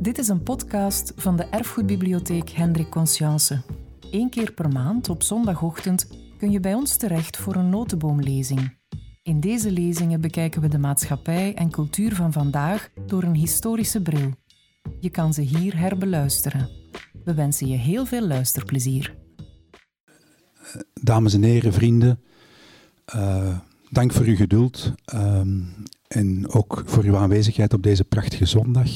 Dit is een podcast van de Erfgoedbibliotheek Hendrik Conscience. Eén keer per maand op zondagochtend kun je bij ons terecht voor een notenboomlezing. In deze lezingen bekijken we de maatschappij en cultuur van vandaag door een historische bril. Je kan ze hier herbeluisteren. We wensen je heel veel luisterplezier. Dames en heren, vrienden, uh, dank voor uw geduld um, en ook voor uw aanwezigheid op deze prachtige zondag.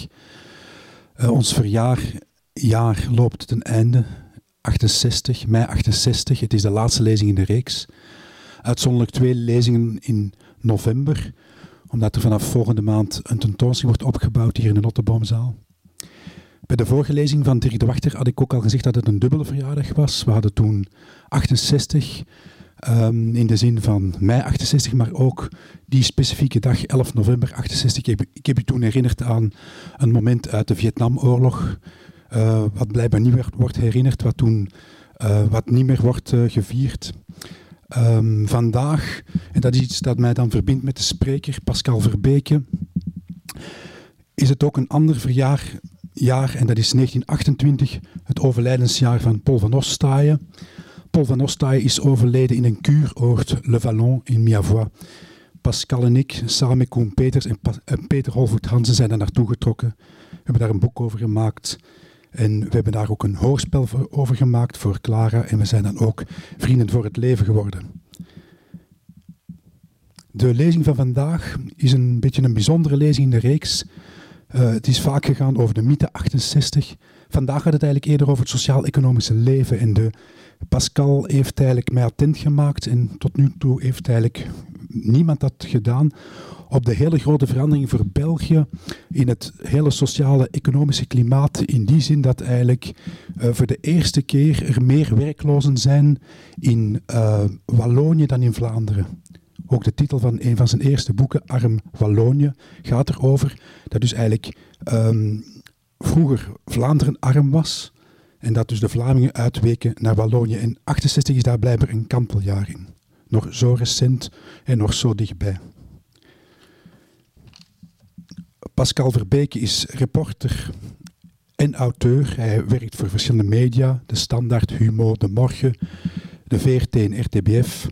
Uh, ons verjaarjaar loopt ten einde. 68, mei 68. Het is de laatste lezing in de reeks. Uitzonderlijk twee lezingen in november, omdat er vanaf volgende maand een tentoonstelling wordt opgebouwd hier in de Notteboomzaal. Bij de vorige lezing van Dirk de Wachter had ik ook al gezegd dat het een dubbele verjaardag was. We hadden toen 68, um, in de zin van mei 68, maar ook die specifieke dag, 11 november 68. Ik heb, heb u toen herinnerd aan een moment uit de Vietnamoorlog, uh, wat blijkbaar niet meer wordt herinnerd, wat toen uh, wat niet meer wordt uh, gevierd. Um, vandaag, en dat is iets dat mij dan verbindt met de spreker Pascal Verbeke, is het ook een ander verjaar, jaar, en dat is 1928, het overlijdensjaar van Paul van Ostaaien. Paul van Ostaaien is overleden in een kuuroord Le Vallon in Miavois. Pascal en ik, samen met Koen Peters en, en Peter Holvoet Hansen, zijn daar naartoe getrokken. We hebben daar een boek over gemaakt. En we hebben daar ook een hoorspel over gemaakt voor Clara. En we zijn dan ook vrienden voor het leven geworden. De lezing van vandaag is een beetje een bijzondere lezing in de reeks. Uh, het is vaak gegaan over de mythe 68. Vandaag gaat het eigenlijk eerder over het sociaal-economische leven. En de Pascal heeft eigenlijk mij attent gemaakt. En tot nu toe heeft eigenlijk niemand dat gedaan. Op de hele grote verandering voor België in het hele sociale economische klimaat. In die zin dat eigenlijk uh, voor de eerste keer er meer werklozen zijn in uh, Wallonië dan in Vlaanderen. Ook de titel van een van zijn eerste boeken, Arm Wallonië, gaat erover dat dus eigenlijk um, vroeger Vlaanderen arm was en dat dus de Vlamingen uitweken naar Wallonië. En 68 is daar blijkbaar een kanteljaar in. Nog zo recent en nog zo dichtbij. Pascal Verbeke is reporter en auteur. Hij werkt voor verschillende media, de Standaard, Humo, De Morgen, de VRT en RTBF.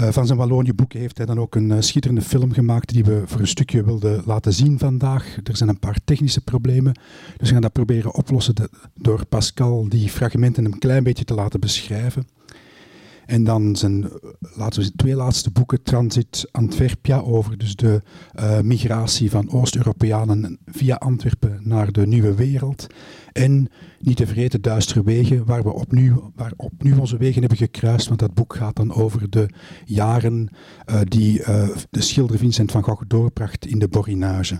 Uh, van zijn Wallonië-boeken heeft hij dan ook een uh, schitterende film gemaakt die we voor een stukje wilden laten zien vandaag. Er zijn een paar technische problemen, dus we gaan dat proberen oplossen door Pascal die fragmenten een klein beetje te laten beschrijven. En dan zijn laten we, twee laatste boeken, Transit Antwerpia, over dus de uh, migratie van Oost-Europeanen via Antwerpen naar de nieuwe wereld. En niet te vergeten Duistere Wegen, waar we opnieuw, waar opnieuw onze wegen hebben gekruist. Want dat boek gaat dan over de jaren uh, die uh, de schilder Vincent van Gogh doorbracht in de Borinage.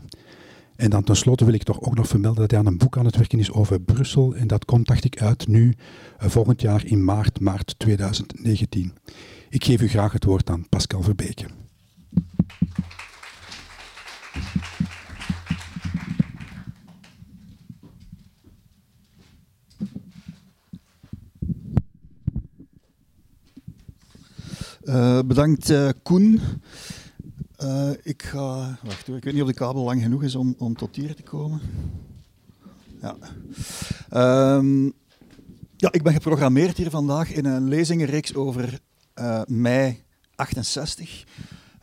En dan tenslotte wil ik toch ook nog vermelden dat hij aan een boek aan het werken is over Brussel. En dat komt, dacht ik, uit nu, uh, volgend jaar in maart, maart 2019. Ik geef u graag het woord aan Pascal Verbeke. Uh, bedankt uh, Koen. Uh, ik ga. Wacht hoor, ik weet niet of de kabel lang genoeg is om, om tot hier te komen. Ja. Um, ja, ik ben geprogrammeerd hier vandaag in een lezingenreeks over uh, mei 68.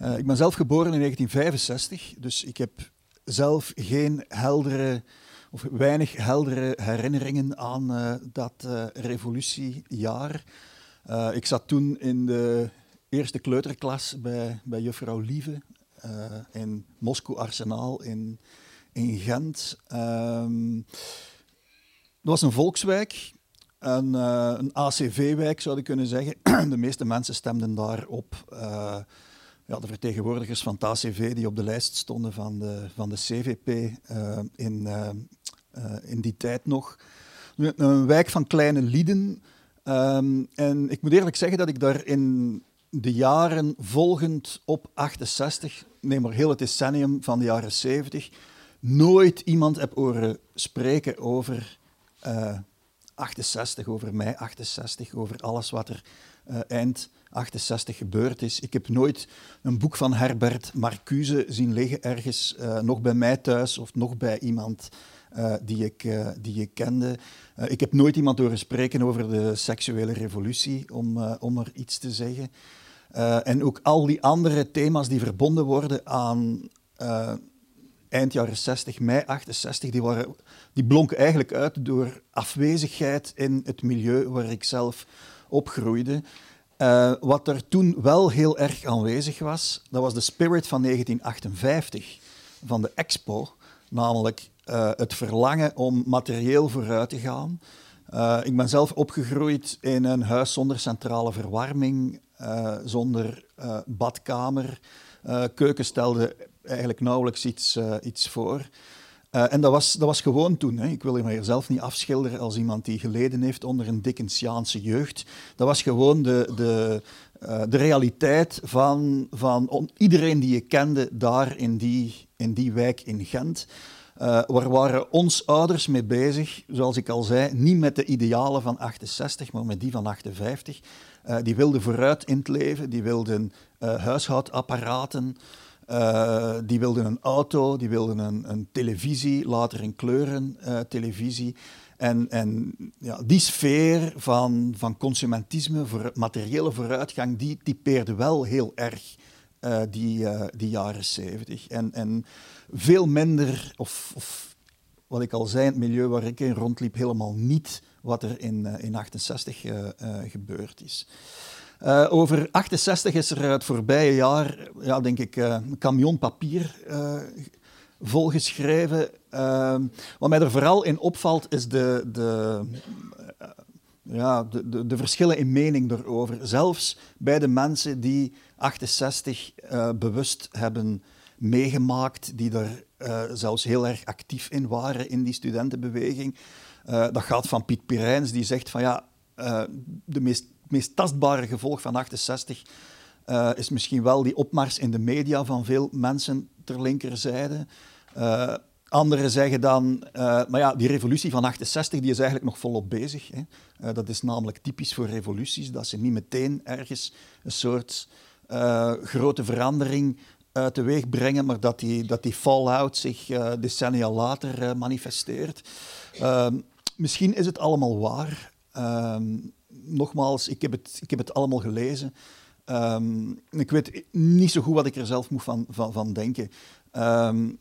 Uh, ik ben zelf geboren in 1965, dus ik heb zelf geen heldere of weinig heldere herinneringen aan dat revolutiejaar. ik zat toen in de eerste kleuterklas bij, bij juffrouw Lieve in Moskou Arsenaal in, in Gent. Um, dat was een volkswijk, een, uh, een ACV-wijk zou je kunnen zeggen. De meeste mensen stemden daar op. Uh, ja, de vertegenwoordigers van het ACV die op de lijst stonden van de, van de CVP in, in die tijd nog. Een wijk van kleine lieden. Um, en ik moet eerlijk zeggen dat ik daar in de jaren volgend op 68, neem maar heel het decennium van de jaren 70, nooit iemand heb horen spreken over uh, 68, over mei 68, over alles wat er uh, eind 68 gebeurd is. Ik heb nooit een boek van Herbert Marcuse zien liggen ergens, uh, nog bij mij thuis of nog bij iemand die, ik, die ik kende. ik heb nooit iemand horen spreken over de seksuele revolutie, om, om er iets te zeggen. En ook al die andere thema's die verbonden worden aan eind jaren 60, mei 68, die, waren, die blonken eigenlijk uit door afwezigheid in het milieu waar ik zelf opgroeide. Uh, wat er toen wel heel erg aanwezig was, dat was de spirit van 1958, van de expo, namelijk het verlangen om materieel vooruit te gaan. Ik ben zelf opgegroeid in een huis zonder centrale verwarming, zonder badkamer. keuken stelde eigenlijk nauwelijks iets, iets voor. En dat was, dat was gewoon toen. Hè. Ik wil je maar zelf niet afschilderen als iemand die geleden heeft onder een Dickensiaanse jeugd. Dat was gewoon de, de, de realiteit van, van iedereen die je kende daar in die, in die wijk in Gent. Uh, waar waren ons ouders mee bezig, zoals ik al zei, niet met de idealen van 68, maar met die van 58. Uh, die wilden vooruit in het leven, die wilden uh, huishoudapparaten, uh, die wilden een auto, die wilden een, een televisie, later een kleuren televisie. En, en ja, die sfeer van, van consumentisme, voor, materiële vooruitgang, die typeerde wel heel erg die, die jaren zeventig. En, en veel minder, of, of wat ik al zei, het milieu waar ik in rondliep, helemaal niet wat er in 1968 in gebeurd is. Over 68 is er het voorbije jaar, ja, denk ik, uh, een camion papier volgeschreven. wat mij er vooral in opvalt, is de, de, ja, de, de, verschillen in mening erover. Zelfs bij de mensen die 68 bewust hebben meegemaakt, die er zelfs heel erg actief in waren in die studentenbeweging. Dat gaat van Piet Pirijns, die zegt van ja, de meest meest tastbare gevolg van 68 uh, eh, is misschien wel die opmars in de media van veel mensen ter linkerzijde. Uh, anderen zeggen dan, uh, maar ja, die revolutie van 68 die is eigenlijk nog volop bezig. Hè. dat is namelijk typisch voor revoluties, dat ze niet meteen ergens een soort grote verandering teweeg brengen, maar dat die, dat die fallout zich decennia later manifesteert. Ehm, misschien is het allemaal waar. Ehm, nogmaals, ik heb het, ik heb het allemaal gelezen. Um, ik weet niet zo goed wat ik er zelf moet van, van, van denken. Eén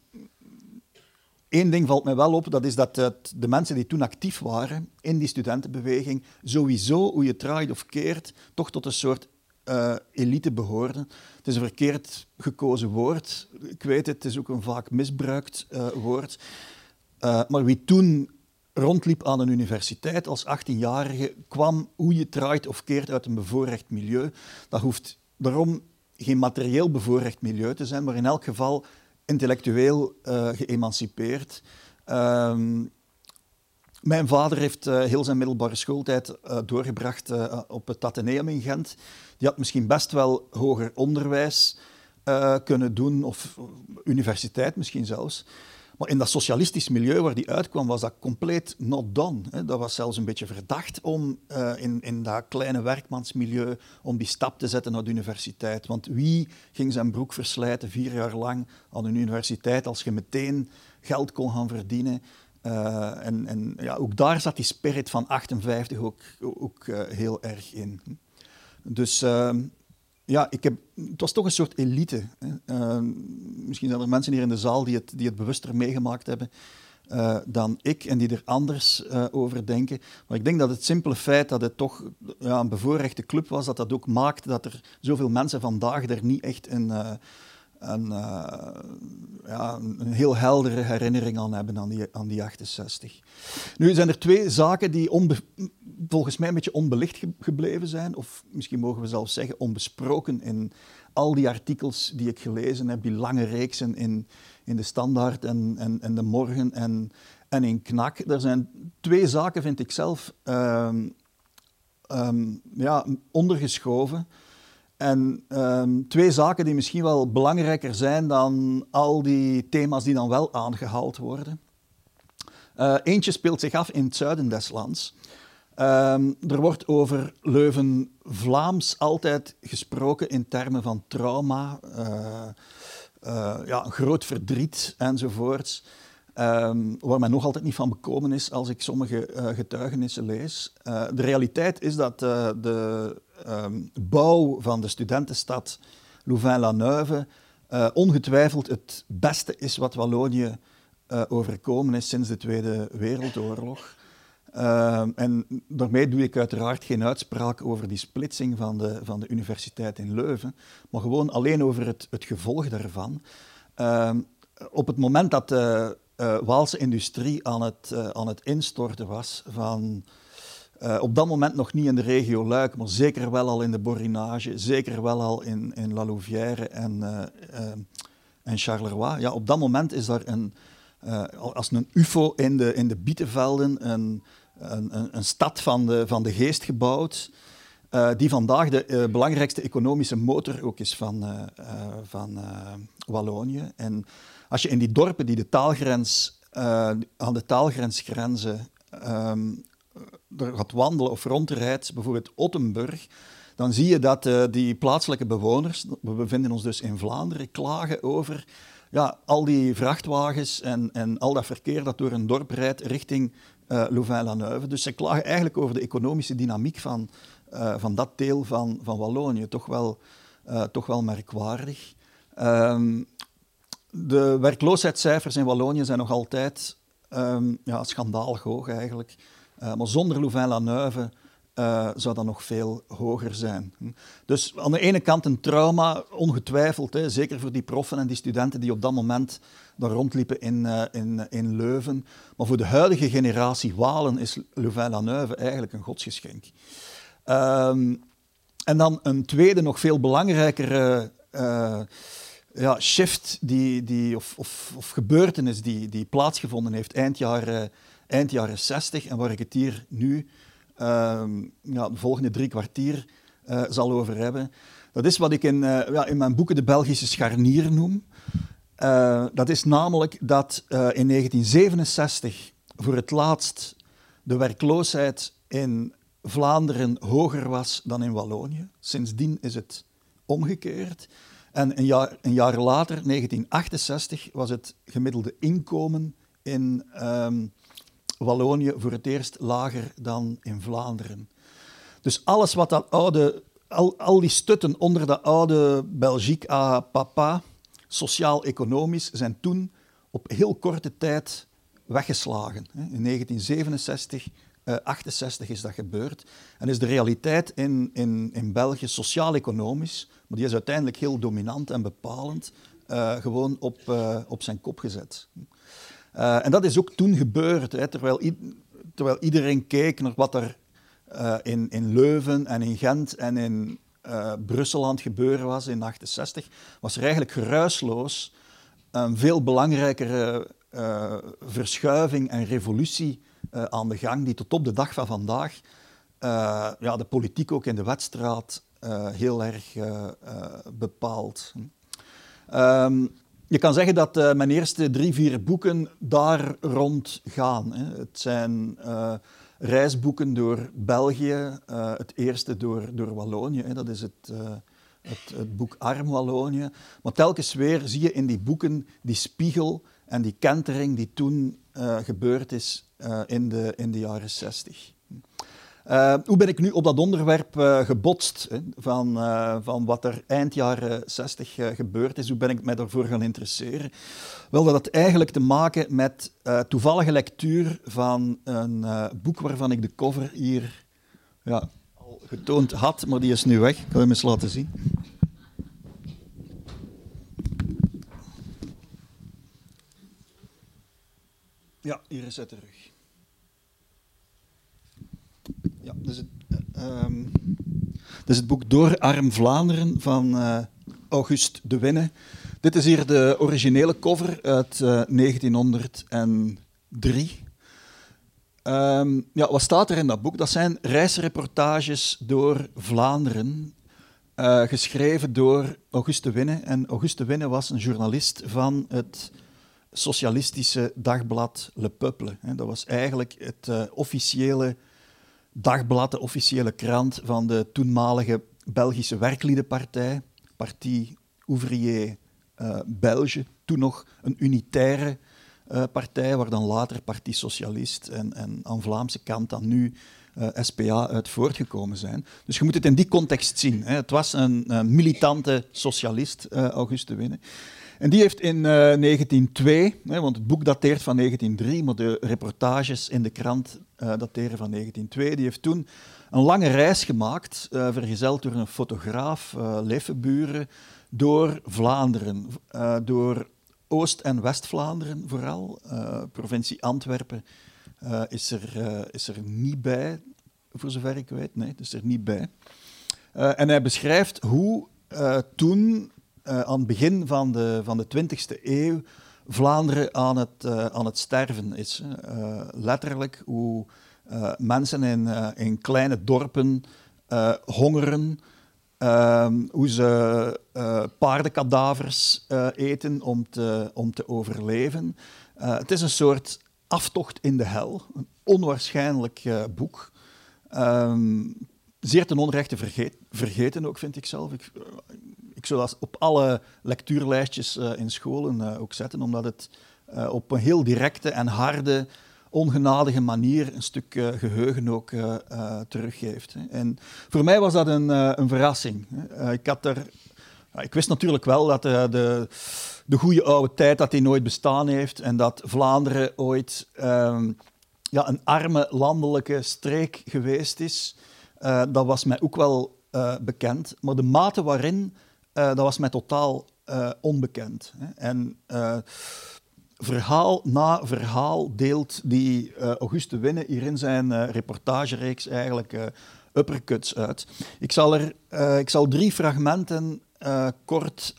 ehm, ding valt mij wel op, dat is dat de mensen die toen actief waren in die studentenbeweging, sowieso, hoe je draait of keert, toch tot een soort uh, elite behoorden. Het is een verkeerd gekozen woord. Ik weet het, het is ook een vaak misbruikt uh, woord. Uh, maar wie toen rondliep aan een universiteit als 18-jarige, kwam hoe je draait of keert uit een bevoorrecht milieu. Dat hoeft daarom geen materieel bevoorrecht milieu te zijn, maar in elk geval intellectueel uh, geëmancipeerd. Uh, mijn vader heeft uh, heel zijn middelbare schooltijd uh, doorgebracht op het Atheneum in Gent. Die had misschien best wel hoger onderwijs kunnen doen, of universiteit misschien zelfs. Maar in dat socialistisch milieu waar die uitkwam, was dat compleet not done. Hè. Dat was zelfs een beetje verdacht om uh, in, in dat kleine werkmansmilieu om die stap te zetten naar de universiteit. Want wie ging zijn broek verslijten vier jaar lang aan een universiteit als je meteen geld kon gaan verdienen? Uh, en en ja, ook daar zat die spirit van 58 ook, ook uh, heel erg in. Dus ehm, ja, ik heb, het was toch een soort elite. Uh, misschien zijn er mensen hier in de zaal die het, die het bewuster meegemaakt hebben uh, dan ik en die er anders uh, over denken. Maar ik denk dat het simpele feit dat het toch ja, een bevoorrechte club was, dat dat ook maakt dat er zoveel mensen vandaag er niet echt een een, uh, ja, een heel heldere herinnering aan hebben aan die, aan die 68. Nu zijn er twee zaken die volgens mij een beetje onbelicht gebleven zijn, of misschien mogen we zelfs zeggen onbesproken in al die artikels die ik gelezen heb, die lange reeksen in, in de Standaard en, en, en de Morgen en, en in Knak. Er zijn twee zaken, vind ik zelf, um, um, ja, ondergeschoven. En um, twee zaken die misschien wel belangrijker zijn dan al die thema's die dan wel aangehaald worden. Uh, eentje speelt zich af in het zuiden des lands. Um, er wordt over Leuven-Vlaams altijd gesproken in termen van trauma, uh, uh, ja, groot verdriet enzovoorts. Um, waar men nog altijd niet van bekomen is als ik sommige getuigenissen lees. De realiteit is dat de um, bouw van de studentenstad Louvain-la-Neuve ongetwijfeld het beste is wat Wallonië overkomen is sinds de Tweede Wereldoorlog. Uh, en daarmee doe ik uiteraard geen uitspraak over die splitsing van de, van de universiteit in Leuven, maar gewoon alleen over het, het gevolg daarvan. Uh, op het moment dat de uh, Waalse industrie aan het, aan het instorten was, van, uh, op dat moment nog niet in de regio Luik, maar zeker wel al in de Borinage, zeker wel al in, in La Louvière en, en Charleroi. Ja, op dat moment is daar een, als een UFO in de, in de bietenvelden een een, een, stad van de, van de geest gebouwd, die vandaag de belangrijkste economische motor ook is van, van Wallonië. En als je in die dorpen die de taalgrens, aan de taalgrens grenzen um, er gaat wandelen of rondrijdt, bijvoorbeeld Ottenburg, dan zie je dat die plaatselijke bewoners, we bevinden ons dus in Vlaanderen, klagen over ja, al die vrachtwagens en, en al dat verkeer dat door een dorp rijdt richting uh, Louvain-la-Neuve. Dus ze klagen eigenlijk over de economische dynamiek van, uh, van dat deel van, van Wallonië. Toch wel, toch wel merkwaardig. Um, de werkloosheidscijfers in Wallonië zijn nog altijd um, ja, schandalig hoog eigenlijk. Maar zonder Louvain-la-Neuve uh, zou dat nog veel hoger zijn. Dus aan de ene kant een trauma, ongetwijfeld, hè, zeker voor die proffen en die studenten die op dat moment daar rondliepen in, uh, in, in Leuven. Maar voor de huidige generatie Walen is Louvain-la-Neuve eigenlijk een godsgeschenk. Um, en dan een tweede, nog veel belangrijkere ja, shift die, die, of, of, of, gebeurtenis die, die plaatsgevonden heeft eind jaren, eind jaren 60 en waar ik het hier nu uh, ja, de volgende drie kwartier uh, zal over hebben. Dat is wat ik in, ja, in mijn boeken de Belgische scharnier noem. Uh, dat is namelijk dat in 1967 voor het laatst de werkloosheid in Vlaanderen hoger was dan in Wallonië. Sindsdien is het omgekeerd. En een jaar, een jaar later, 1968, was het gemiddelde inkomen in um, Wallonië voor het eerst lager dan in Vlaanderen. Dus alles wat dat oude, al, al die stutten onder dat oude Belgique à papa, sociaal-economisch, zijn toen op heel korte tijd weggeslagen. In 1967, uh, 68 is dat gebeurd. En is de realiteit in, in, in België sociaal-economisch, maar die is uiteindelijk heel dominant en bepalend, uh, gewoon op, uh, op zijn kop gezet. Uh, en dat is ook toen gebeurd, hè, terwijl, terwijl, iedereen keek naar wat er uh, in, in, Leuven en in Gent en in uh, Brussel aan het gebeuren was in 1968, was er eigenlijk geruisloos een veel belangrijkere verschuiving en revolutie aan de gang, die tot op de dag van vandaag ja, de politiek ook in de wedstraat heel erg bepaalt. Um, je kan zeggen dat uh, mijn eerste drie, vier boeken daar rond gaan. Hè. Het zijn uh, reisboeken door België, uh, het eerste door, door Wallonië. Hè. Dat is het, het, het, boek Arm Wallonië. Maar telkens weer zie je in die boeken die spiegel en die kentering die toen gebeurd is in, de, in de jaren zestig. Uh, hoe ben ik nu op dat onderwerp uh, gebotst, hè, van, uh, van wat er eind jaren 60 gebeurd is? Hoe ben ik mij daarvoor gaan interesseren? Wel, dat had eigenlijk te maken met toevallige lectuur van een boek waarvan ik de cover hier ja, al getoond had, maar die is nu weg. Ik ga hem eens laten zien. Ja, hier is het terug. Ja, dus het, um, dus het boek Door Arm Vlaanderen van uh, August de Winne. Dit is hier de originele cover uit uh, eh, 1903. Um, ehm, ja, wat staat er in dat boek? Dat zijn reisreportages door Vlaanderen, geschreven door Auguste Winne. En Auguste Winne was een journalist van het socialistische dagblad Le Peuple. Dat was eigenlijk het officiële dagblad, de officiële krant van de toenmalige Belgische werkliedenpartij, Parti Ouvrier uh, Belge, toen nog een unitaire partij, waar dan later Partie Socialist en, en aan Vlaamse kant dan nu SPA uit voortgekomen zijn. Dus je moet het in die context zien. Hè. Het was een, militante socialist, Auguste Winne. En die heeft in 1902, hè, want het boek dateert van 1903, maar de reportages in de krant dateren van 1902, die heeft toen een lange reis gemaakt, vergezeld door een fotograaf, Leffenburen, door Vlaanderen, door Oost- en West-Vlaanderen vooral. Provincie Antwerpen is, er, is er niet bij, voor zover ik weet. Nee, is er niet bij. en hij beschrijft hoe toen, aan het begin van de, van de 20e eeuw, Vlaanderen aan het, aan het sterven is. letterlijk hoe mensen in, in kleine dorpen hongeren, Ehm, hoe ze paardenkadavers eten om te, om te overleven. Het is een soort aftocht in de hel. Een onwaarschijnlijk boek. Um, zeer ten onrechte vergeten ook, vind ik zelf. Ik, ik zou dat op alle lectuurlijstjes in scholen ook zetten, omdat het op een heel directe en harde ongenadige manier een stuk geheugen ook teruggeeft. Hè. En voor mij was dat een, een verrassing. ik, had er, ik wist natuurlijk wel dat de, de, de goede oude tijd dat die nooit bestaan heeft en dat Vlaanderen ooit um, ja, een arme landelijke streek geweest is. dat was mij ook wel bekend. Maar de mate waarin, dat was mij totaal onbekend. Hè. En verhaal na verhaal deelt die Auguste Winne hier in zijn reportagereeks eigenlijk uppercuts uit. Ik zal, er, ik zal drie fragmenten kort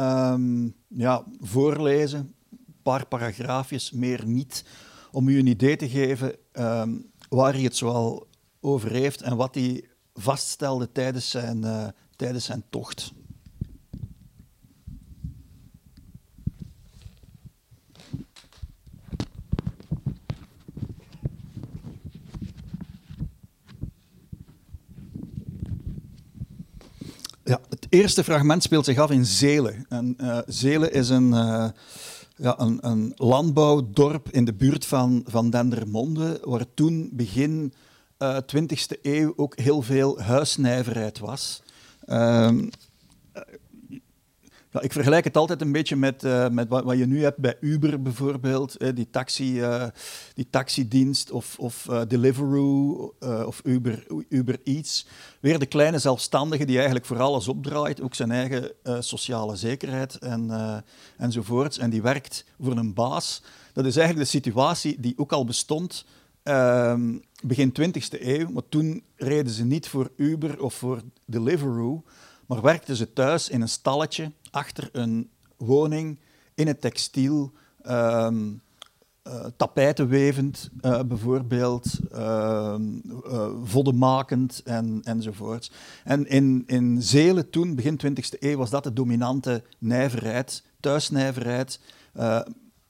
um, ja, voorlezen, een paar paragraafjes, meer niet, om u een idee te geven um, waar hij het zoal over heeft en wat hij vaststelde tijdens zijn, tijdens zijn tocht. Ja, het eerste fragment speelt zich af in Zelen. En, uh, Zelen is een, uh, ja, een, een, landbouwdorp in de buurt van, van Dendermonde, waar toen begin uh, eh, 20e eeuw ook heel veel huisnijverheid was. Ehm, ik vergelijk het altijd een beetje met, uh, met wat, wat, je nu hebt bij Uber bijvoorbeeld, die, taxi, uh, die taxidienst of, of uh, Deliveroo of Uber, Uber Eats. Weer de kleine zelfstandige die eigenlijk voor alles opdraait, ook zijn eigen sociale zekerheid en, enzovoorts. En die werkt voor een baas. Dat is eigenlijk de situatie die ook al bestond ehm, begin 20e eeuw, maar toen reden ze niet voor Uber of voor Deliveroo, maar werkten ze thuis in een stalletje achter een woning in het textiel, um, tapijten wevend uh, bijvoorbeeld, uh, voddenmakend en, enzovoorts. En in, in Zelen toen, begin 20e eeuw, was dat de dominante nijverheid, thuisnijverheid.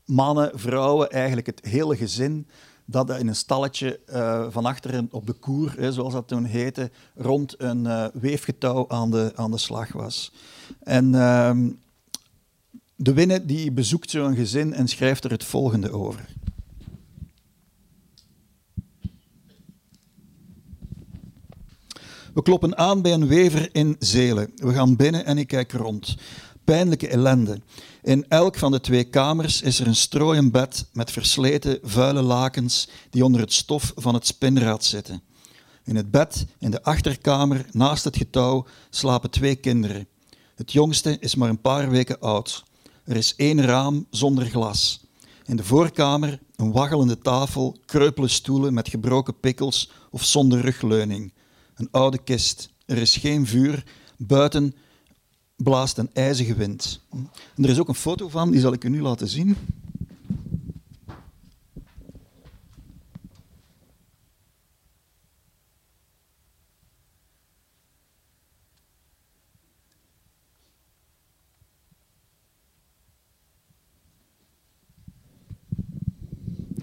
mannen, vrouwen, eigenlijk het hele gezin dat in een stalletje uh, van achteren op de koer, hè, zoals dat toen heette, rond een uh, weefgetouw aan de, aan de slag was. En uh, de Winne die bezoekt zo'n gezin en schrijft er het volgende over. We kloppen aan bij een wever in Zelen. We gaan binnen en ik kijk rond. Pijnlijke ellende. In elk van de twee kamers is er een strooien bed met versleten, vuile lakens die onder het stof van het spinraad zitten. In het bed, in de achterkamer, naast het getouw, slapen twee kinderen. Het jongste is maar een paar weken oud. Er is één raam zonder glas. In de voorkamer een waggelende tafel, kreupele stoelen met gebroken pikkels of zonder rugleuning. Een oude kist. Er is geen vuur. Buiten blaast een ijzige wind. En er is ook een foto van, die zal ik u nu laten zien.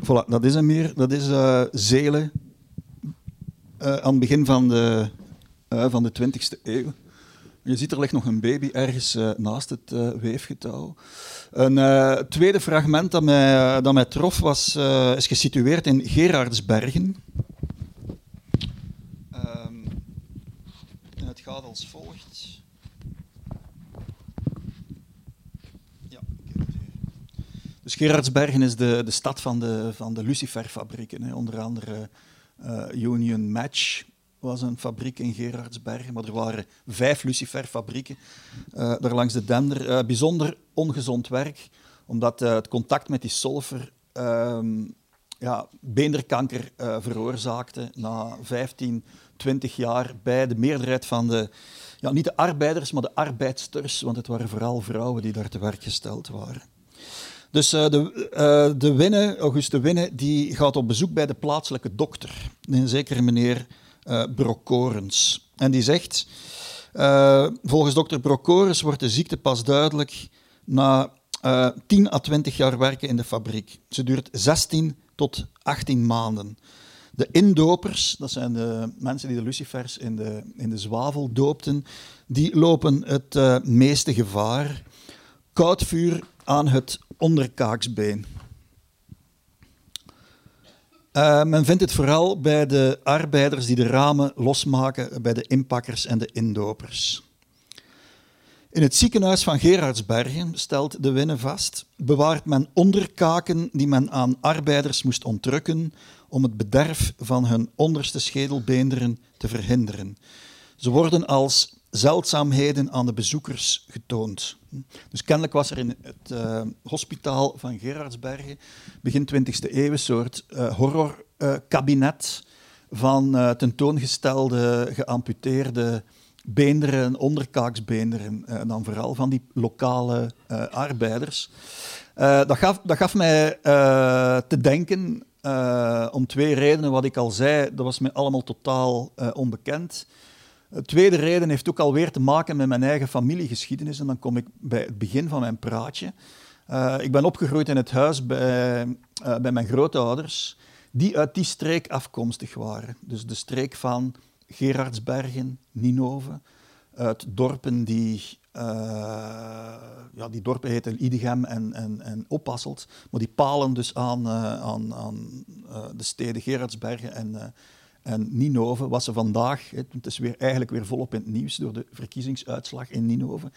Voilà, dat is hem hier. Dat is uh, Zelen uh, aan het begin van de, uh, van de 20e eeuw. Je ziet er ligt nog een baby ergens uh, naast het uh, weefgetouw. Een uh, tweede fragment dat mij, dat mij trof was, is gesitueerd in Gerardsbergen. Um, en het gaat als volgt. Dus Gerardsbergen is de, de stad van de, van de luciferfabrieken. Onder andere Union Match, was een fabriek in Gerardsbergen, maar er waren vijf luciferfabrieken uh, daar langs de Dender. Uh, bijzonder ongezond werk, omdat uh, het contact met die sulfur ehm, ja, beenderkanker veroorzaakte na 15, 20 jaar bij de meerderheid van de, ja, niet de arbeiders, maar de arbeidsters, want het waren vooral vrouwen die daar te werk gesteld waren. Dus de, de Winne, Auguste Winne, die gaat op bezoek bij de plaatselijke dokter, een zekere meneer uh. En die zegt, uh, volgens dokter Brocorens wordt de ziekte pas duidelijk na uh, eh, 10 à 20 jaar werken in de fabriek. Ze duurt 16 tot 18 maanden. De indopers, dat zijn de mensen die de lucifers in de, in de zwavel doopten, die lopen het meeste gevaar. Koud vuur aan het onderkaaksbeen. Uh, men vindt het vooral bij de arbeiders die de ramen losmaken, bij de inpakkers en de indopers. In het ziekenhuis van Gerardsbergen, stelt de Winne vast, bewaart men onderkaken die men aan arbeiders moest ontrukken om het bederf van hun onderste schedelbeenderen te verhinderen. Ze worden als zeldzaamheden aan de bezoekers getoond. Dus kennelijk was er in het uh, hospitaal van Gerardsbergen begin 20e eeuw een soort uh, horrorkabinet uh, van tentoongestelde, geamputeerde beenderen, onderkaaksbeenderen, en dan vooral van die lokale arbeiders. dat, gaf, dat gaf mij te denken om twee redenen. Wat ik al zei, dat was mij allemaal totaal onbekend. De tweede reden heeft ook alweer te maken met mijn eigen familiegeschiedenis. En dan kom ik bij het begin van mijn praatje. Uh, ik ben opgegroeid in het huis bij, uh, bij mijn grootouders, die uit die streek afkomstig waren. Dus de streek van Gerardsbergen, Ninove, uit dorpen die... Uh, ja, die dorpen heten Idegem en, en, en Oppasselt, maar die palen dus aan, aan, aan de steden Gerardsbergen en en Ninove was ze vandaag, het is weer, eigenlijk weer volop in het nieuws door de verkiezingsuitslag in Ninove,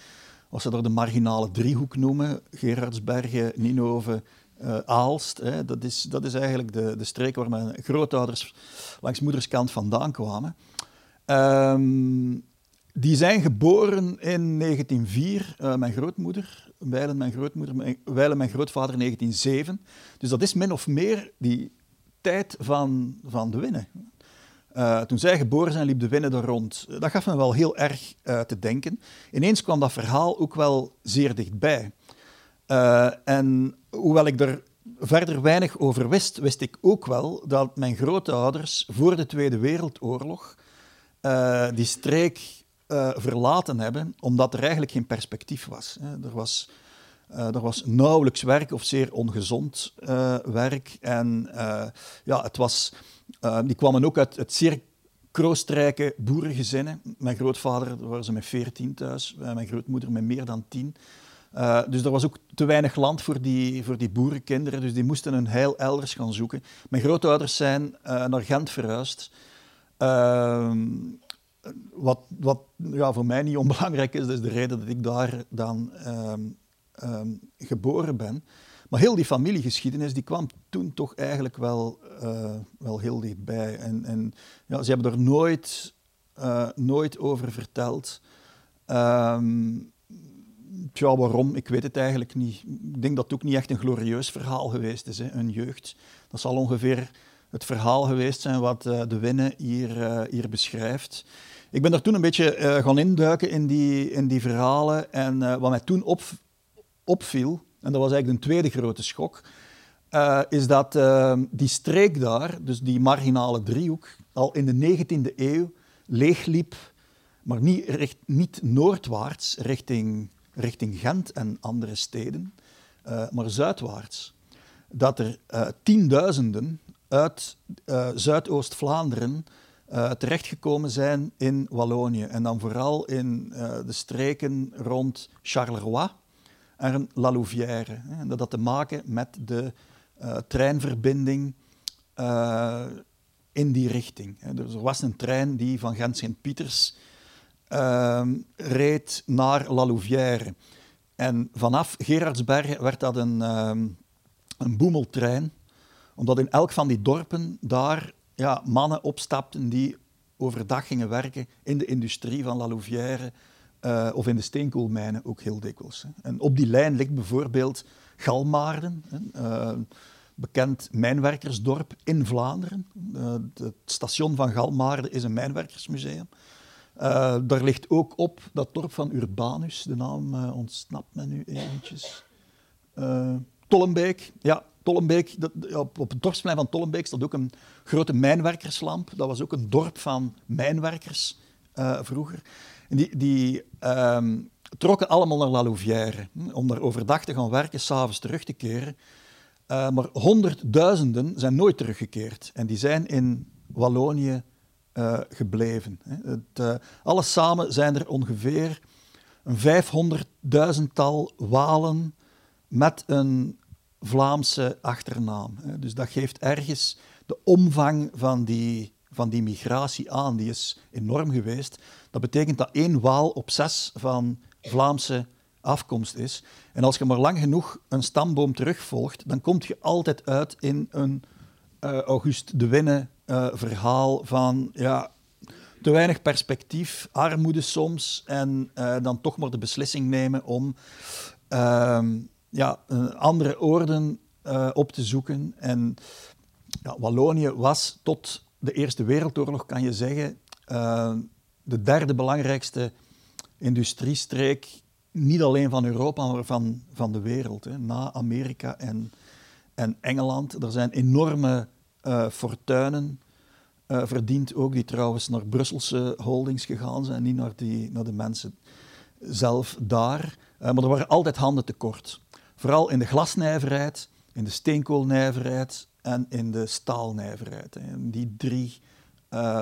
was ze door de marginale driehoek noemen, Gerardsbergen, Ninove, uh, Aalst. Hè. Dat, is, dat is eigenlijk de, de streek waar mijn grootouders langs moederskant vandaan kwamen. Um, die zijn geboren in 1904, uh, eh, mijn grootmoeder, wijlen mijn, grootmoeder, wijlen mijn grootvader in 1907. Dus dat is min of meer die tijd van, van de winnen. Uh, toen zij geboren zijn, liep de winnen er rond. Dat gaf me wel heel erg uh, te denken. Ineens kwam dat verhaal ook wel zeer dichtbij. En hoewel ik er verder weinig over wist, wist ik ook wel dat mijn grootouders voor de Tweede Wereldoorlog die streek verlaten hebben, omdat er eigenlijk geen perspectief was. Er was, er was nauwelijks werk of zeer ongezond werk. En ja, het was uh, die kwamen ook uit het zeer kroostrijke boerengezinnen. Mijn grootvader, waren ze met veertien thuis, eh, mijn grootmoeder met meer dan tien. Uh, dus er was ook te weinig land voor die, voor die boerenkinderen, dus die moesten een heil elders gaan zoeken. Mijn grootouders zijn uh, naar Gent verhuisd. Ehm, wat wat ja, voor mij niet onbelangrijk is, dat is de reden dat ik daar dan ehm, ehm, geboren ben. Maar heel die familiegeschiedenis die kwam toen toch eigenlijk wel, uh, wel heel dichtbij. En, en ja, ze hebben er nooit, uh, nooit over verteld. Um, tja, waarom? Ik weet het eigenlijk niet. Ik denk dat het ook niet echt een glorieus verhaal geweest is, hè, een jeugd. Dat zal ongeveer het verhaal geweest zijn wat uh, de Winne hier, hier beschrijft. Ik ben er toen een beetje gaan induiken in die, in die verhalen. En wat mij toen op, opviel, en dat was eigenlijk een tweede grote schok, uh, is dat uh, die streek daar, dus die marginale driehoek, al in de 19e eeuw leegliep, maar niet, recht, niet noordwaarts richting, richting Gent en andere steden, uh, maar zuidwaarts. Dat er tienduizenden uit Zuidoost-Vlaanderen terechtgekomen zijn in Wallonië. En dan vooral in de streken rond Charleroi en La Louvière. En dat had te maken met de treinverbinding in die richting. Dus er was een trein die van Gent-Sint-Pieters ehm, reed naar La Louvière. En vanaf Gerardsbergen werd dat een, ehm, een boemeltrein, omdat in elk van die dorpen daar ja, mannen opstapten die overdag gingen werken in de industrie van La Louvière uh, of in de steenkoolmijnen ook heel dikwijls. Hè. En op die lijn ligt bijvoorbeeld Galmaarden, uh, bekend mijnwerkersdorp in Vlaanderen. Uh, het station van Galmaarden is een mijnwerkersmuseum. Daar ligt ook op dat dorp van Urbanus, de naam ontsnapt me nu eventjes. Tollenbeek, ja, Tollenbeek, op het dorpsplein van Tollenbeek staat ook een grote mijnwerkerslamp. Dat was ook een dorp van mijnwerkers vroeger. Die, die um, trokken allemaal naar La Louvière om daar overdag te gaan werken, s'avonds terug te keren. maar honderdduizenden zijn nooit teruggekeerd. En die zijn in Wallonië uh, gebleven. Het, uh, alles samen zijn er ongeveer een 500.000-tal Walen met een Vlaamse achternaam. Dus dat geeft ergens de omvang van die, van die migratie aan. Die is enorm geweest. Dat betekent dat één Waal op zes van Vlaamse afkomst is. En als je maar lang genoeg een stamboom terugvolgt, dan kom je altijd uit in een uh, August de Winne uh, verhaal van ja, te weinig perspectief, armoede soms, en uh, dan toch maar de beslissing nemen om uh, ja, andere oorden op te zoeken. En ja, Wallonië was tot de Eerste Wereldoorlog, kan je zeggen, de derde belangrijkste industriestreek, niet alleen van Europa, maar van, van de wereld. Hè. Na Amerika en, en Engeland. Er zijn enorme uh, fortuinen uh, verdiend ook, die trouwens naar Brusselse holdings gegaan zijn, niet naar, die, naar de mensen zelf daar. Uh, maar er waren altijd handen tekort. Vooral in de glasnijverheid, in de steenkoolnijverheid en in de staalnijverheid. Hè. Die, drie,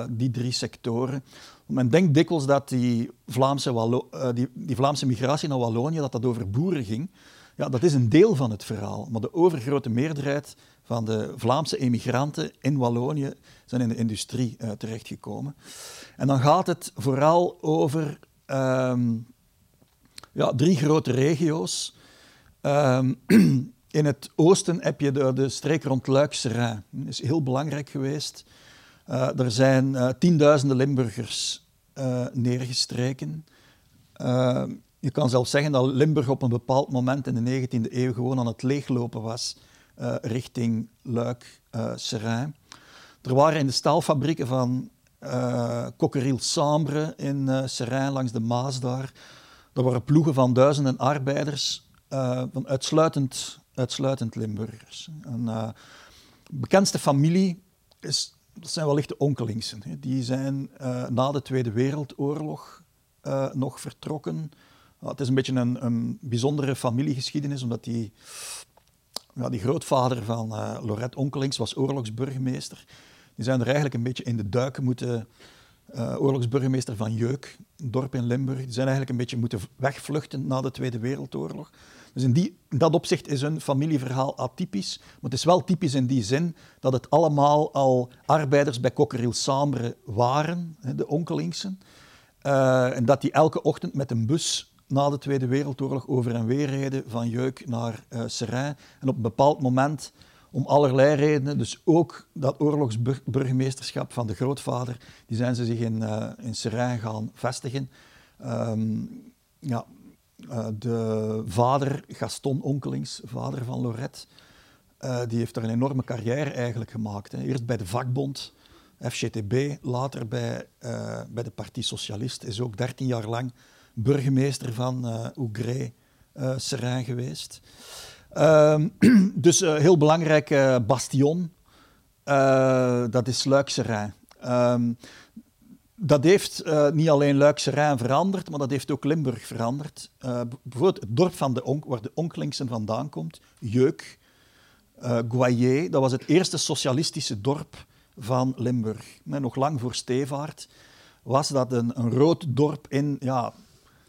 die drie sectoren. Men denkt dikwijls dat die Vlaamse, Wallo die, die Vlaamse migratie naar Wallonië dat dat over boeren ging. Ja, dat is een deel van het verhaal, maar de overgrote meerderheid van de Vlaamse emigranten in Wallonië zijn in de industrie uh, terechtgekomen. En dan gaat het vooral over um, ja, drie grote regio's. Um, in het oosten heb je de, de streek rond Luik-Seraing. Dat is heel belangrijk geweest. Uh, er zijn uh, tienduizenden Limburgers neergestreken. Ehm, je kan zelfs zeggen dat Limburg op een bepaald moment in de 19e eeuw gewoon aan het leeglopen was richting Luik, Seraing. Er waren in de staalfabrieken van uh, Cockeriel Sambre in uh, Seraing, langs de Maas daar, er waren ploegen van duizenden arbeiders, van uitsluitend, uitsluitend Limburgers. Een bekendste familie is, dat zijn wellicht de Onkelingsen. Hè. Die zijn na de Tweede Wereldoorlog nog vertrokken. het is een beetje een, bijzondere familiegeschiedenis, omdat die ja, die grootvader van Lorette Onkelings was oorlogsburgemeester. Die zijn er eigenlijk een beetje in de duiken moeten. Oorlogsburgemeester van Jeuk, een dorp in Limburg. Die zijn eigenlijk een beetje moeten wegvluchten na de Tweede Wereldoorlog. Dus in, die, dat opzicht is hun familieverhaal atypisch. Maar het is wel typisch in die zin dat het allemaal al arbeiders bij Cockerill Sambre waren, de Onkelingsen. Uh, en dat die elke ochtend met een bus na de Tweede Wereldoorlog over en weer reden van Jeuk naar uh. En op een bepaald moment, om allerlei redenen, dus ook dat oorlogsburgemeesterschap van de grootvader, die zijn ze zich in, uh, in gaan vestigen. Um, ja, uh, de vader, Gaston Onkelings, vader van Lorette, die heeft er een enorme carrière eigenlijk gemaakt. Hè. Eerst bij de vakbond, FGTB, later bij, bij de Partie Socialist, is ook 13 jaar lang burgemeester van uh, Ougré Seraing geweest. Uh, dus heel belangrijk bastion, dat is Luik-Seraing. Um, dat heeft niet alleen Luik-Seraing veranderd, maar dat heeft ook Limburg veranderd. bijvoorbeeld het dorp van de waar de Onkelingsen vandaan komt, Jeuk, uh, Goyer, dat was het eerste socialistische dorp van Limburg. nog lang voor Stevaart was dat een, een rood dorp in ja,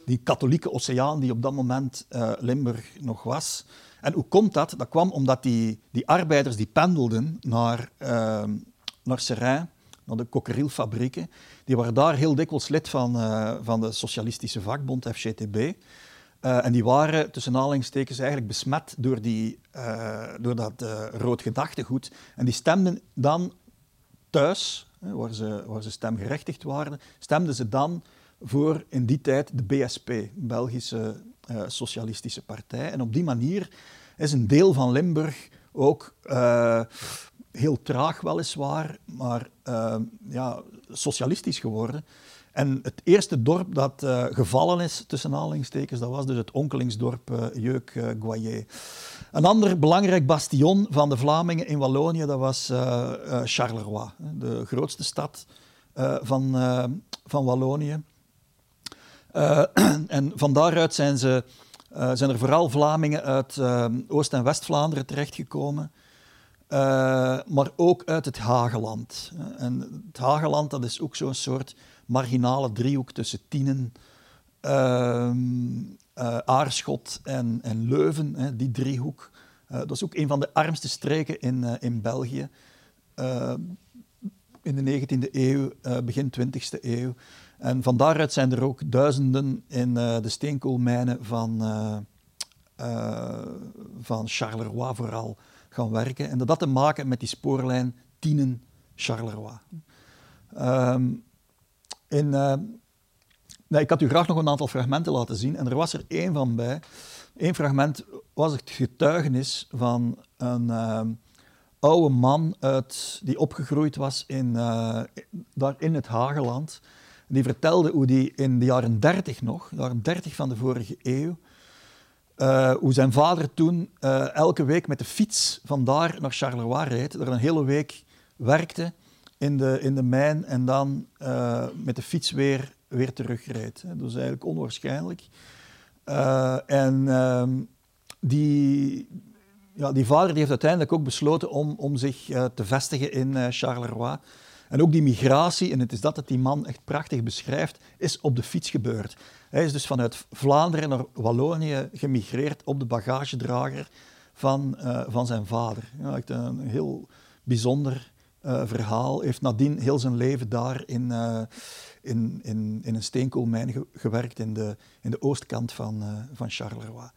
die katholieke oceaan die op dat moment Limburg nog was. En hoe komt dat? Dat kwam omdat die, die arbeiders die pendelden naar, uh, naar Seraing, naar de cockerielfabrieken, die waren daar heel dikwijls lid van, uh, van de socialistische vakbond FGTB. Uh, en die waren tussen aanhalingstekens eigenlijk besmet door, die, door dat rood gedachtegoed. En die stemden dan thuis, waar ze, waar ze stemgerechtigd waren, stemden ze dan voor in die tijd de BSP, Belgische Socialistische Partij. En op die manier is een deel van Limburg ook heel traag weliswaar, maar uh, ja, socialistisch geworden. En het eerste dorp dat uh, gevallen is, tussen aanhalingstekens, dat was dus het onkelingsdorp uh, Jeuk-Goyer. Een ander belangrijk bastion van de Vlamingen in Wallonië, dat was Charleroi, de grootste stad van, van Wallonië. en van daaruit zijn, ze, zijn er vooral Vlamingen uit Oost- en West-Vlaanderen terechtgekomen. Uh, maar ook uit het Hageland. En het Hageland dat is ook zo'n soort marginale driehoek tussen Tienen, uh, Aarschot en, en Leuven, hè, die driehoek. Uh, dat is ook een van de armste streken in, in België. in de 19e eeuw, begin 20e eeuw. En van daaruit zijn er ook duizenden in de steenkoolmijnen van, van Charleroi vooral gaan werken. En dat had te maken met die spoorlijn Tienen-Charleroi. Um, in, uh, ik had u graag nog een aantal fragmenten laten zien en er was er één van bij. Eén fragment was het getuigenis van een uh, oude man uit, die opgegroeid was in, uh, daar in het Hageland. Die vertelde hoe die in de jaren 30 nog, de jaren 30 van de vorige eeuw, uh, hoe zijn vader toen uh, elke week met de fiets vandaar naar Charleroi reed, er een hele week werkte in de, in de mijn en dan uh, met de fiets weer, weer terugreed. Dat is eigenlijk onwaarschijnlijk. en ehm, die, ja, die vader die heeft uiteindelijk ook besloten om, om zich te vestigen in Charleroi. En ook die migratie, en het is dat dat die man echt prachtig beschrijft, is op de fiets gebeurd. Hij is dus vanuit Vlaanderen naar Wallonië gemigreerd op de bagagedrager van, uh, van zijn vader. Ja, echt een heel bijzonder uh, verhaal. Heeft nadien heel zijn leven daar in, uh, in, in, in een steenkoolmijn ge gewerkt in de, in de oostkant van, van Charleroi.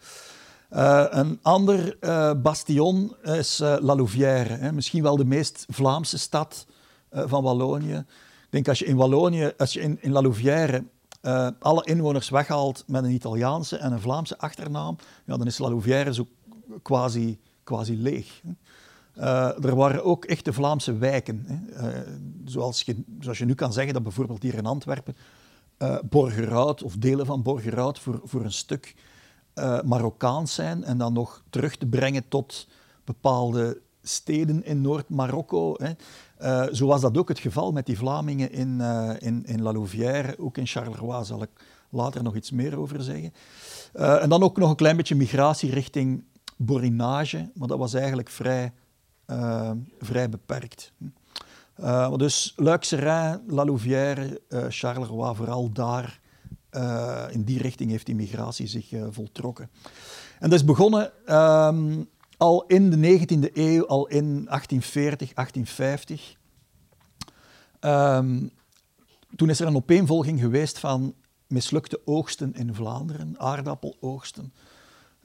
een ander bastion is La Louvière, hè, misschien wel de meest Vlaamse stad van Wallonië. Ik denk als je in Wallonië, als je in, in La Louvière uh, alle inwoners weghaalt met een Italiaanse en een Vlaamse achternaam, ja, dan is La Louvière zo quasi, quasi leeg. Uh, er waren ook echte Vlaamse wijken. Hè. Uh, zoals, je, zoals je nu kan zeggen dat bijvoorbeeld hier in Antwerpen uh, Borgerhout of delen van Borgerhout voor, voor een stuk Marokkaans zijn en dan nog terug te brengen tot bepaalde steden in Noord-Marokko. Uh, zo was dat ook het geval met die Vlamingen in, uh, in, in La Louvière, ook in Charleroi zal ik later nog iets meer over zeggen. Uh, en dan ook nog een klein beetje migratie richting Borinage, maar dat was eigenlijk vrij, vrij beperkt. dus Luik-Serein, La Louvière, Charleroi, vooral daar, in die richting heeft die migratie zich voltrokken. En dat is begonnen ehm, al in de 19e eeuw, al in 1840, 1850. Um, toen is er een opeenvolging geweest van mislukte oogsten in Vlaanderen, aardappeloogsten,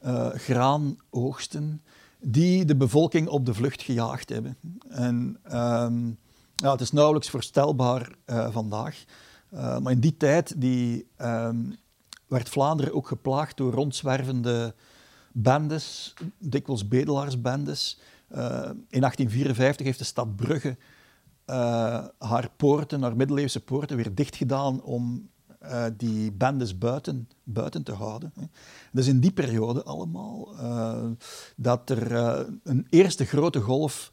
uh, graanoogsten, die de bevolking op de vlucht gejaagd hebben. En um, ja, het is nauwelijks voorstelbaar uh, vandaag. Uh, maar in die tijd die, um, werd Vlaanderen ook geplaagd door rondzwervende bendes, dikwijls bedelaarsbendes. Uh, in 1854 heeft de stad Brugge uh, haar poorten, haar middeleeuwse poorten, weer dicht gedaan om uh, die bendes buiten, buiten te houden. Dus in die periode allemaal dat er een eerste grote golf,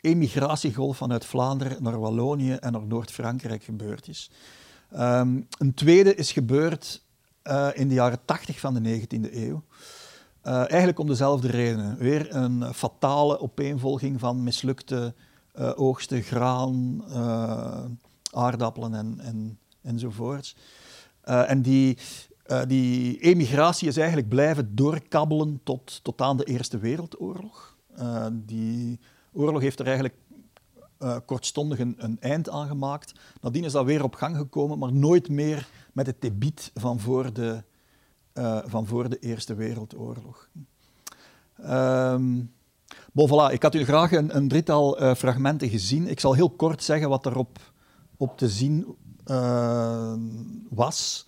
emigratiegolf vanuit Vlaanderen naar Wallonië en naar Noord-Frankrijk gebeurd is. Um, een tweede is gebeurd in de jaren 80 van de 19e eeuw. Uh, eigenlijk om dezelfde redenen. Weer een fatale opeenvolging van mislukte oogsten, graan, aardappelen en, en, enzovoorts. en die, die emigratie is eigenlijk blijven doorkabbelen tot, tot aan de Eerste Wereldoorlog. die oorlog heeft er eigenlijk kortstondig een, een, eind aan gemaakt. Nadien is dat weer op gang gekomen, maar nooit meer met het debiet van voor de, uh, van voor de Eerste Wereldoorlog. Um, bon, voilà, ik had u graag een, een drietal uh, fragmenten gezien. Ik zal heel kort zeggen wat erop op te zien was.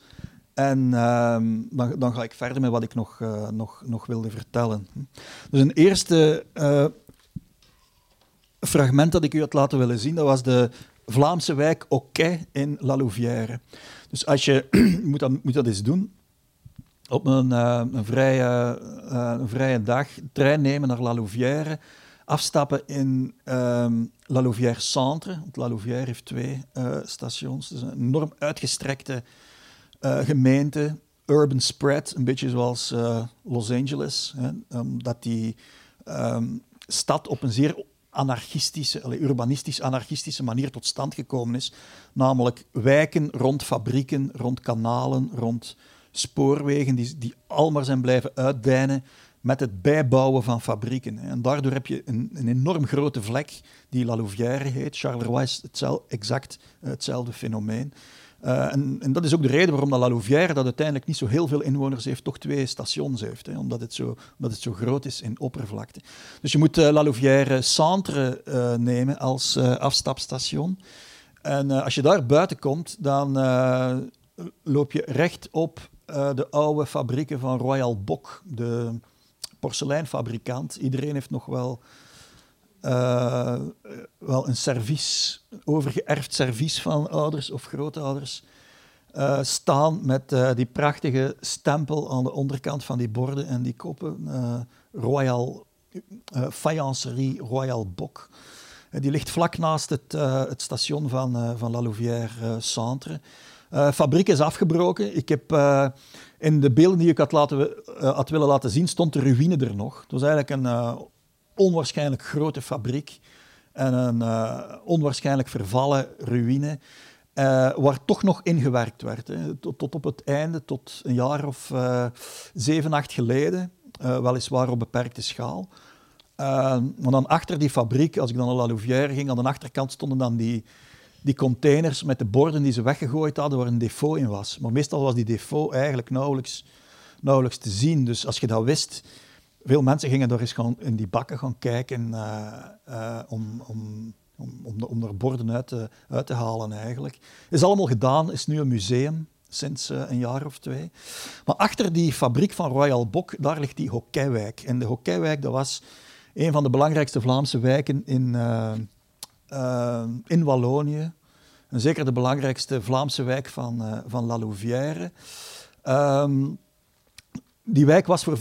En uh, dan, dan, ga ik verder met wat ik nog, nog, nog wilde vertellen. Dus een eerste fragment dat ik u had laten willen zien, dat was de Vlaamse wijk Oquet in La Louvière. Dus als je, je moet, dat, moet dat eens doen, op een, uh, een, vrije, uh, een vrije dag, trein nemen naar La Louvière, afstappen in um, La Louvière Centre. Want La Louvière heeft twee uh, stations. Het is een enorm uitgestrekte gemeente, urban spread, een beetje zoals Los Angeles. Hè, omdat die um, stad op een zeer anarchistische, urbanistisch-anarchistische manier tot stand gekomen is. Namelijk wijken rond fabrieken, rond kanalen, rond spoorwegen, die, die allemaal zijn blijven uitdijnen met het bijbouwen van fabrieken. En daardoor heb je een, een enorm grote vlek die La Louvière heet. Charleroi is exact hetzelfde fenomeen. Uh, en, en, dat is ook de reden waarom dat La Louvière, dat uiteindelijk niet zo heel veel inwoners heeft, toch twee stations heeft. Hè, omdat, het zo, omdat het zo groot is in oppervlakte. Dus je moet uh, La Louvière Centre nemen als afstapstation. En als je daar buiten komt, dan loop je recht op de oude fabrieken van Royal Bock, de porseleinfabrikant. Iedereen heeft nog wel uh, wel een servies, overgeërfd servies van ouders of grootouders uh, staan met die prachtige stempel aan de onderkant van die borden en die koppen. Royal Faïencerie Royal Bok. die ligt vlak naast het, het station van, van La Louvière Centre. Fabriek is afgebroken. Ik heb in de beelden die ik had, laten, had willen laten zien, stond de ruïne er nog. Het was eigenlijk een onwaarschijnlijk grote fabriek en een onwaarschijnlijk vervallen ruïne, waar toch nog ingewerkt werd. Hè. Tot, tot, op het einde, tot een jaar of zeven, acht geleden, weliswaar op beperkte schaal. maar dan achter die fabriek, als ik dan naar La Louvière ging, aan de achterkant stonden dan die, die containers met de borden die ze weggegooid hadden, waar een defaut in was. Maar meestal was die defaut eigenlijk nauwelijks, nauwelijks te zien. Dus als je dat wist, veel mensen gingen daar eens gaan, in die bakken gaan kijken uh, uh, om, om, om, om er borden uit te, uit te halen eigenlijk. Is allemaal gedaan, is nu een museum sinds uh, een jaar of twee. Maar achter die fabriek van Royal Bok, daar ligt die Hokkaiwijk. En de Hokkaiwijk, dat was een van de belangrijkste Vlaamse wijken in, in Wallonië. En zeker de belangrijkste Vlaamse wijk van, van La Louvière. Um, die wijk was voor 95%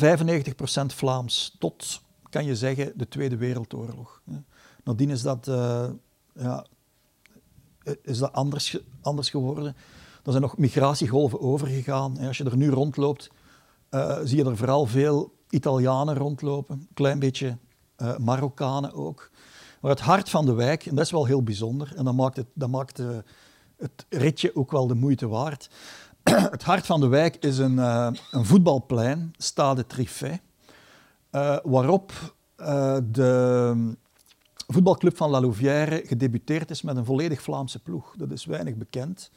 Vlaams, tot, kan je zeggen, de Tweede Wereldoorlog. Nadien is dat, uh, ja, is dat anders, anders geworden. Er zijn nog migratiegolven overgegaan. Als je er nu rondloopt, zie je er vooral veel Italianen rondlopen, een klein beetje Marokkanen ook. Maar het hart van de wijk, en dat is wel heel bijzonder, en dat maakt het, dat maakt, het ritje ook wel de moeite waard. het hart van de wijk is een, uh, een voetbalplein, Stade Trifet, uh, waarop de voetbalclub van La Louvière gedebuteerd is met een volledig Vlaamse ploeg. Dat is weinig bekend.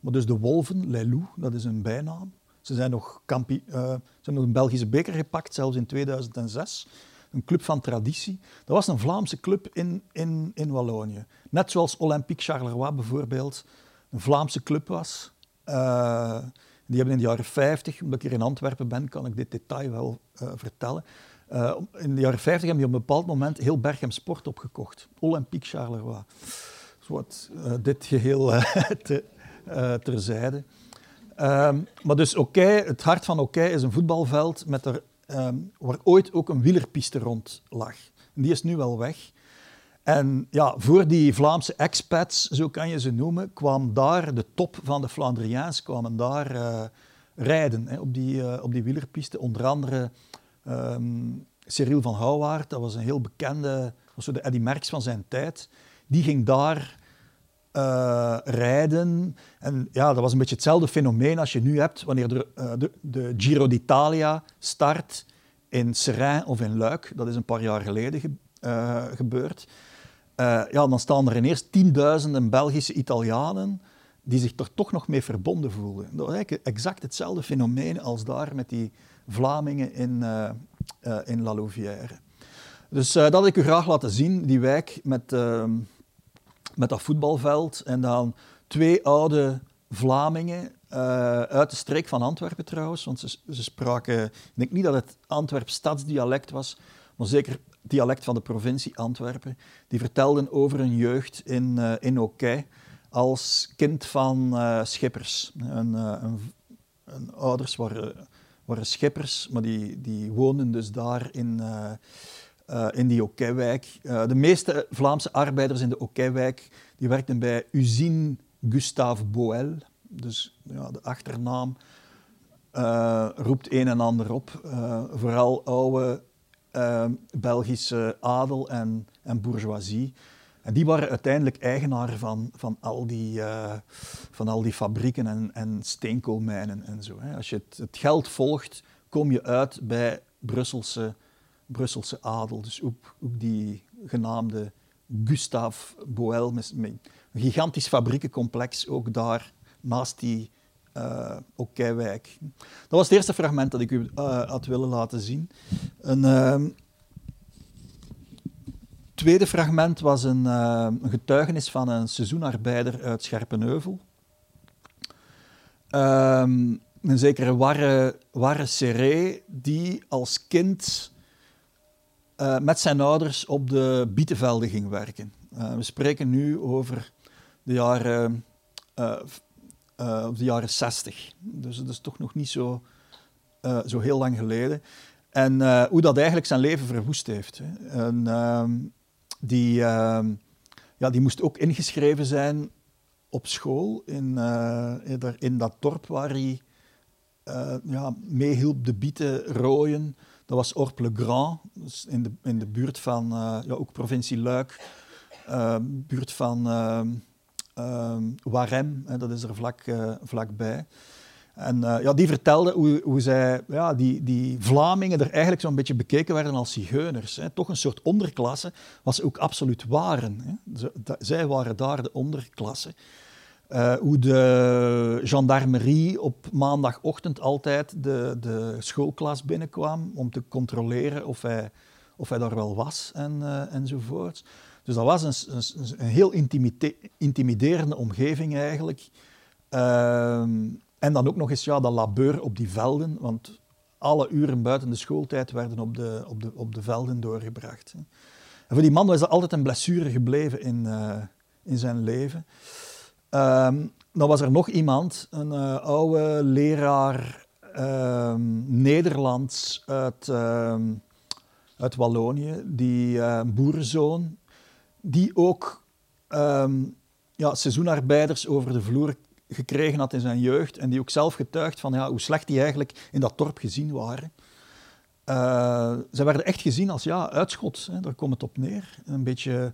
Maar dus de Wolven, Les Loups, dat is een bijnaam. Ze zijn nog, kampie, ze hebben nog een Belgische beker gepakt, zelfs in 2006. Een club van traditie. Dat was een Vlaamse club in, in, in Wallonië. Net zoals Olympique Charleroi bijvoorbeeld een Vlaamse club was. Uh, die hebben in de jaren 50, omdat ik hier in Antwerpen ben, kan ik dit detail wel uh, vertellen. Uh, in de jaren 50 hebben die op een bepaald moment heel Berchem Sport opgekocht. Olympique Charleroi. Dus wat dit geheel te, terzijde. Um, maar dus oké, het hart van oké is een voetbalveld met er, um, waar ooit ook een wielerpiste rond lag. Die is nu wel weg. En ja, voor die Vlaamse expats, zo kan je ze noemen, kwam daar de top van de Flandriaans, kwamen daar uh, rijden hè, op, die, uh, op die wielerpiste. Onder andere um, Cyril van Houwaard, dat was een heel bekende was zo de Eddy Merckx van zijn tijd, die ging daar uh, rijden. En ja, dat was een beetje hetzelfde fenomeen als je nu hebt wanneer de, uh, de, de Giro d'Italia start in Seraing of in Luik. Dat is een paar jaar geleden ge, uh, gebeurd. ja, dan staan er ineens tienduizenden Belgische Italianen die zich er toch nog mee verbonden voelden. Dat was eigenlijk exact hetzelfde fenomeen als daar met die Vlamingen in, in La Louvière. Dus dat had ik u graag laten zien, die wijk met ehm, met dat voetbalveld. En dan twee oude Vlamingen uh, uit de streek van Antwerpen trouwens. Want ze, spraken, ik denk niet dat het Antwerp stadsdialect was, maar zeker dialect van de provincie Antwerpen. Die vertelden over hun jeugd in, uh, in Oké als kind van uh, schippers. Een ouders waren, waren schippers, maar die, die woonden dus daar in uh, in die Okijwijk. Uh, de meeste Vlaamse arbeiders in de Okijwijk die werkten bij Usine Gustave Boel. Dus ja, de achternaam uh, roept een en ander op. vooral oude Belgische adel en, en bourgeoisie. En die waren uiteindelijk eigenaar van, van, al, die, van al die fabrieken en, en steenkoolmijnen en zo. Hè. Als je het, het geld volgt, kom je uit bij Brusselse Brusselse adel. Dus ook, ook die genaamde Gustave Boel, een gigantisch fabriekencomplex, ook daar naast die uh. Dat was het eerste fragment dat ik u uh, had willen laten zien. Een uh, tweede fragment was een, uh, een, getuigenis van een seizoenarbeider uit Scherpenheuvel. Um, een zekere Warre, Warre Serré, die als kind uh, met zijn ouders op de bietenvelden ging werken. Uh, we spreken nu over de jaren, uh, de jaren 60. Dus dat is toch nog niet zo, zo heel lang geleden. En hoe dat eigenlijk zijn leven verwoest heeft. Hè. En, ehm, die, ehm, ja, die moest ook ingeschreven zijn op school in, in dat dorp waar hij ja, meehielp de bieten rooien. Dat was Orpe-le-Grand, dus in, de, in de buurt van, uh, ja, ook provincie Luik, uh, buurt van uh, Warem, hè, dat is er vlak, vlakbij. En ja, die vertelde hoe, hoe zij, ja, die, die Vlamingen er eigenlijk zo'n beetje bekeken werden als zigeuners. Hè. Toch een soort onderklasse, wat ze ook absoluut waren. Hè. Zij waren daar de onderklasse. Uh, hoe de gendarmerie op maandagochtend altijd de, de schoolklas binnenkwam om te controleren of hij, of hij daar wel was en, uh, enzovoort. Dus dat was een, een, een heel intimiderende omgeving eigenlijk. Uh, en dan ook nog eens ja, dat labeur op die velden, want alle uren buiten de schooltijd werden op de, op de, op de velden doorgebracht. En voor die man was er altijd een blessure gebleven in, uh, in zijn leven. Um, dan was er nog iemand, een uh, oude leraar um, Nederlands uit, um, uit Wallonië, die uh, boerenzoon, die ook ja, seizoenarbeiders over de vloer gekregen had in zijn jeugd en die ook zelf getuigt van ja, hoe slecht die eigenlijk in dat dorp gezien waren. Uh, ze werden echt gezien als ja, uitschot, hè, daar komt het op neer. Een beetje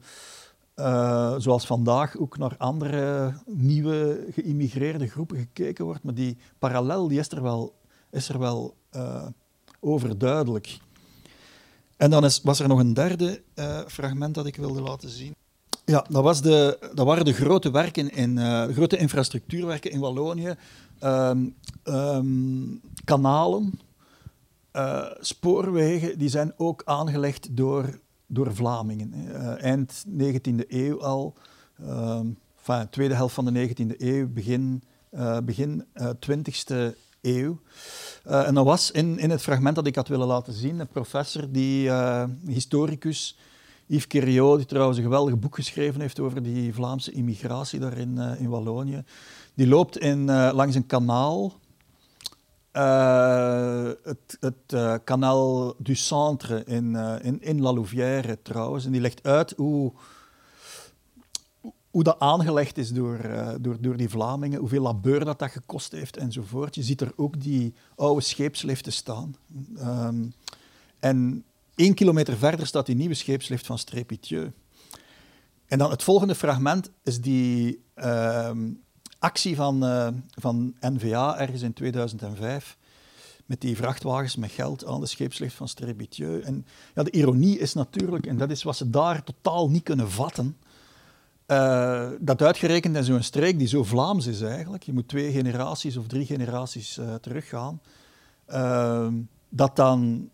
uh, zoals vandaag ook naar andere nieuwe geïmmigreerde groepen gekeken wordt, maar die parallel die is er wel, is er wel uh, overduidelijk. En dan is, was er nog een derde uh, fragment dat ik wilde laten zien. Ja, dat, was de, dat waren de grote werken in, grote infrastructuurwerken in Wallonië. Um, um, kanalen, spoorwegen, die zijn ook aangelegd door door Vlamingen. Uh, eind 19e eeuw al, uh, enfin, tweede helft van de 19e eeuw, begin, uh, begin 20e eeuw. en dat was in, in het fragment dat ik had willen laten zien, een professor, die historicus, Yves Queriot, die trouwens een geweldig boek geschreven heeft over die Vlaamse immigratie daar in, in Wallonië. Die loopt in, langs een kanaal uh, het, het uh, kanaal du Centre in, uh, in, in La Louvière trouwens. En die legt uit hoe, hoe dat aangelegd is door, door, door die Vlamingen, hoeveel labeur dat, dat gekost heeft enzovoort. Je ziet er ook die oude scheepsliften staan. Um, en één kilometer verder staat die nieuwe scheepslift van Strépitieux. En dan het volgende fragment is die ehm, actie van, uh, van NVA ergens in 2005 met die vrachtwagens met geld aan de scheepslicht van Strébitieux. En ja, de ironie is natuurlijk, en dat is wat ze daar totaal niet kunnen vatten, uh, dat uitgerekend in zo'n streek die zo Vlaams is eigenlijk, je moet twee generaties of drie generaties uh, teruggaan, uh, dat, dan,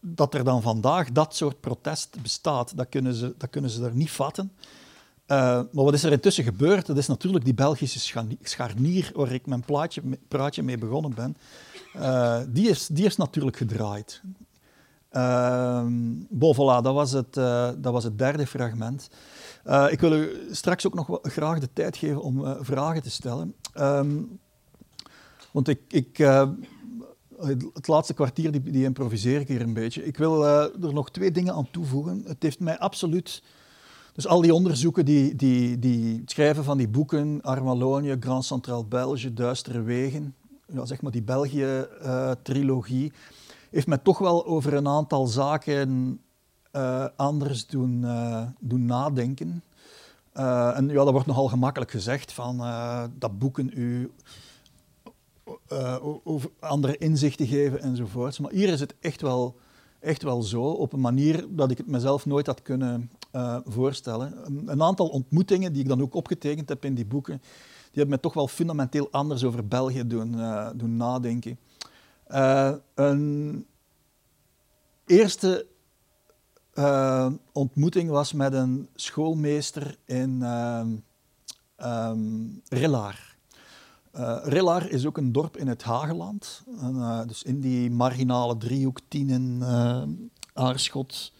dat er dan vandaag dat soort protest bestaat, dat kunnen ze, dat kunnen ze er niet vatten. Uh, maar wat is er intussen gebeurd? Dat is natuurlijk die Belgische scharnier waar ik mijn plaatje, praatje mee begonnen ben. Uh, die, is, die is natuurlijk gedraaid. Uh, bon, voilà, dat was, het, uh, dat was het derde fragment. ik wil u straks ook nog graag de tijd geven om vragen te stellen. Um, want ik, ik het laatste kwartier die, die, improviseer ik hier een beetje. Ik wil er nog twee dingen aan toevoegen. Het heeft mij absoluut dus al die onderzoeken, die, die, die schrijven van die boeken, Armalonie, Grand Centraal Belge, Duistere Wegen, ja, zeg maar die België-trilogie, heeft mij toch wel over een aantal zaken uh, anders doen, uh, doen nadenken. En ja, dat wordt nogal gemakkelijk gezegd, van, dat boeken u andere inzichten geven enzovoorts. Maar hier is het echt wel, echt wel zo, op een manier dat ik het mezelf nooit had kunnen voorstellen. Een, aantal ontmoetingen die ik dan ook opgetekend heb in die boeken, die hebben me toch wel fundamenteel anders over België doen, uh, doen nadenken. Uh, een eerste ontmoeting was met een schoolmeester in um, Rillaar. Rillaar is ook een dorp in het Hageland. En, dus in die marginale driehoek Tienen, Aarschot,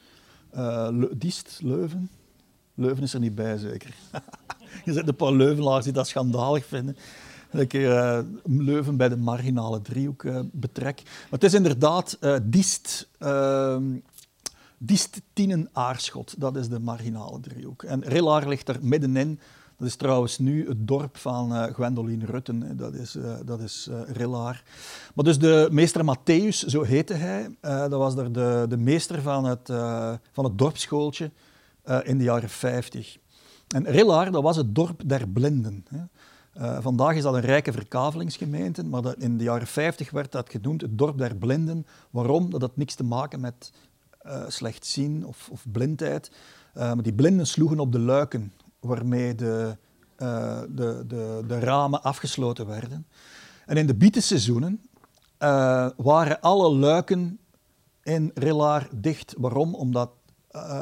Le Diest, Leuven. Leuven is er niet bij, zeker. je zet een paar Leuvenaars die dat schandalig vinden. Dat ik uh, Leuven bij de marginale driehoek uh, betrek. Maar het is inderdaad Diest, uh, Diest Tienen Aarschot. Dat is de marginale driehoek. En Rillaar ligt er middenin. Dat is trouwens nu het dorp van uh, Gwendoline Rutten. Dat is, uh, dat is uh, Rillaar. Maar dus de meester Matthäus, zo heette hij. dat was er de, de meester van het, van het dorpsschooltje in de jaren 50. En Rillaar, dat was het dorp der blinden. Uh, vandaag is dat een rijke verkavelingsgemeente, maar dat in de jaren 50 werd dat genoemd het dorp der blinden. Waarom? Dat had niks te maken met uh, slecht zien of, of blindheid. Maar die blinden sloegen op de luiken waarmee de, de, de, de, ramen afgesloten werden. En in de bietenseizoenen waren alle luiken in Rillaar dicht. Waarom? Omdat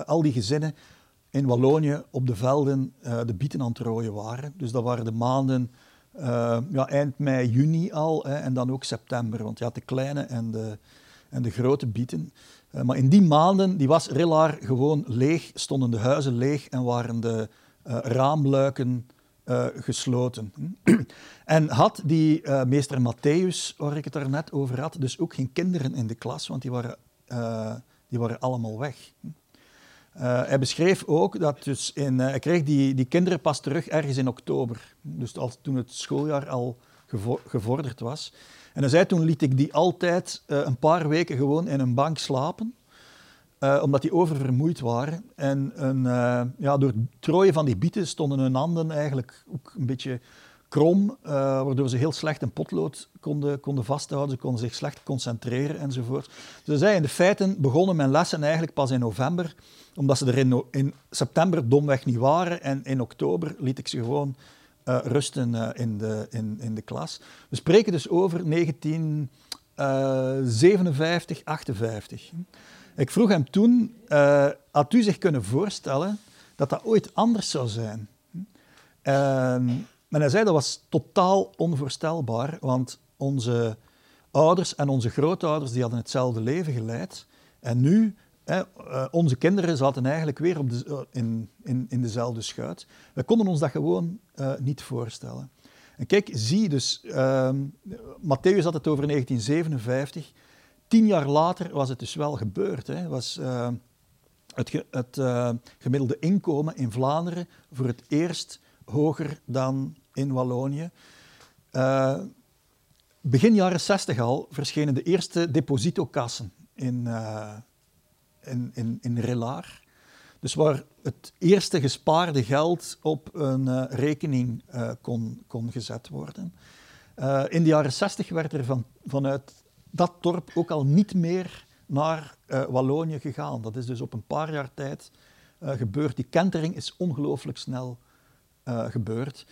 al die gezinnen in Wallonië op de velden de bieten aan het rooien waren. Dus dat waren de maanden ja, eind mei, juni al hè, en dan ook september. Want je had de kleine en de, en de grote bieten. Maar in die maanden die was Rillaar gewoon leeg, stonden de huizen leeg en waren de raamluiken gesloten. en had die meester Matthäus, waar ik het er net over had, dus ook geen kinderen in de klas, want die waren, die waren allemaal weg. Hij beschreef ook dat dus in, hij kreeg die, die kinderen pas terug ergens in oktober, dus als, toen het schooljaar al gevo gevorderd was. En hij zei toen liet ik die altijd een paar weken gewoon in een bank slapen, omdat die oververmoeid waren. En een, ja, door het trooien van die bieten stonden hun handen eigenlijk ook een beetje krom, waardoor ze heel slecht een potlood konden, konden vasthouden, ze konden zich slecht concentreren enzovoort. Dus hij zei in de feiten begonnen mijn lessen eigenlijk pas in november omdat ze er in, september domweg niet waren. En in oktober liet ik ze gewoon rusten in, de, in, in de klas. We spreken dus over 1957, 58. Eh, ik vroeg hem toen, had u zich kunnen voorstellen dat dat ooit anders zou zijn? En hij zei dat was totaal onvoorstelbaar, want onze ouders en onze grootouders die hadden hetzelfde leven geleid. En nu eh, onze kinderen zaten eigenlijk weer op de, eh, in, in, in dezelfde schuit. We konden ons dat gewoon niet voorstellen. En kijk, zie dus, uh, Matthäus had het over 1957. Tien jaar later was het dus wel gebeurd. Hè. Was, het, ge, het gemiddelde inkomen in Vlaanderen voor het eerst hoger dan in Wallonië. begin jaren 60 al verschenen de eerste depositokassen in, in, in, in Relaar. Dus waar het eerste gespaarde geld op een rekening kon, kon gezet worden. In de jaren 60 werd er van, vanuit dat dorp ook al niet meer naar Wallonië gegaan. Dat is dus op een paar jaar tijd gebeurd. Die kentering is ongelooflijk snel gebeurd.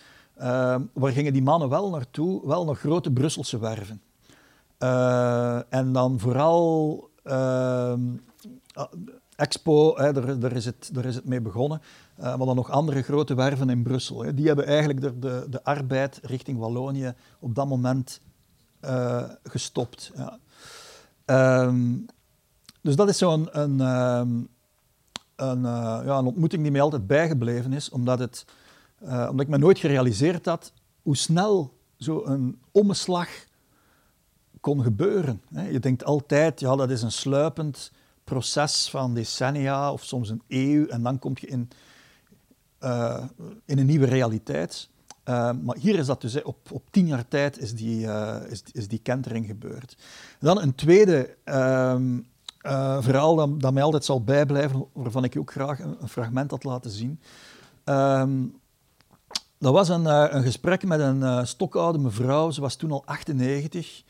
waar gingen die mannen wel naartoe? Wel naar grote Brusselse werven. en dan vooral ehm, Expo, hè, daar, is het, daar is het mee begonnen. Maar dan nog andere grote werven in Brussel. Hè. Die hebben eigenlijk de, de, de, arbeid richting Wallonië op dat moment uh, gestopt. Ja. Um, dus dat is zo'n een, um, een, uh, ja, een ontmoeting die mij altijd bijgebleven is, omdat, het, omdat ik me nooit gerealiseerd had hoe snel zo'n omslag kon gebeuren. Je denkt altijd, ja, dat is een sluipend proces van decennia of soms een eeuw en dan kom je in, in een nieuwe realiteit. Uh, maar hier is dat dus, op, op tien jaar tijd is die, uh, is, is die kentering gebeurd. Dan een tweede ehm, verhaal dat, mij altijd zal bijblijven, waarvan ik je ook graag een, fragment had laten zien. Um, dat was een, een gesprek met een stokoude mevrouw, ze was toen al 98,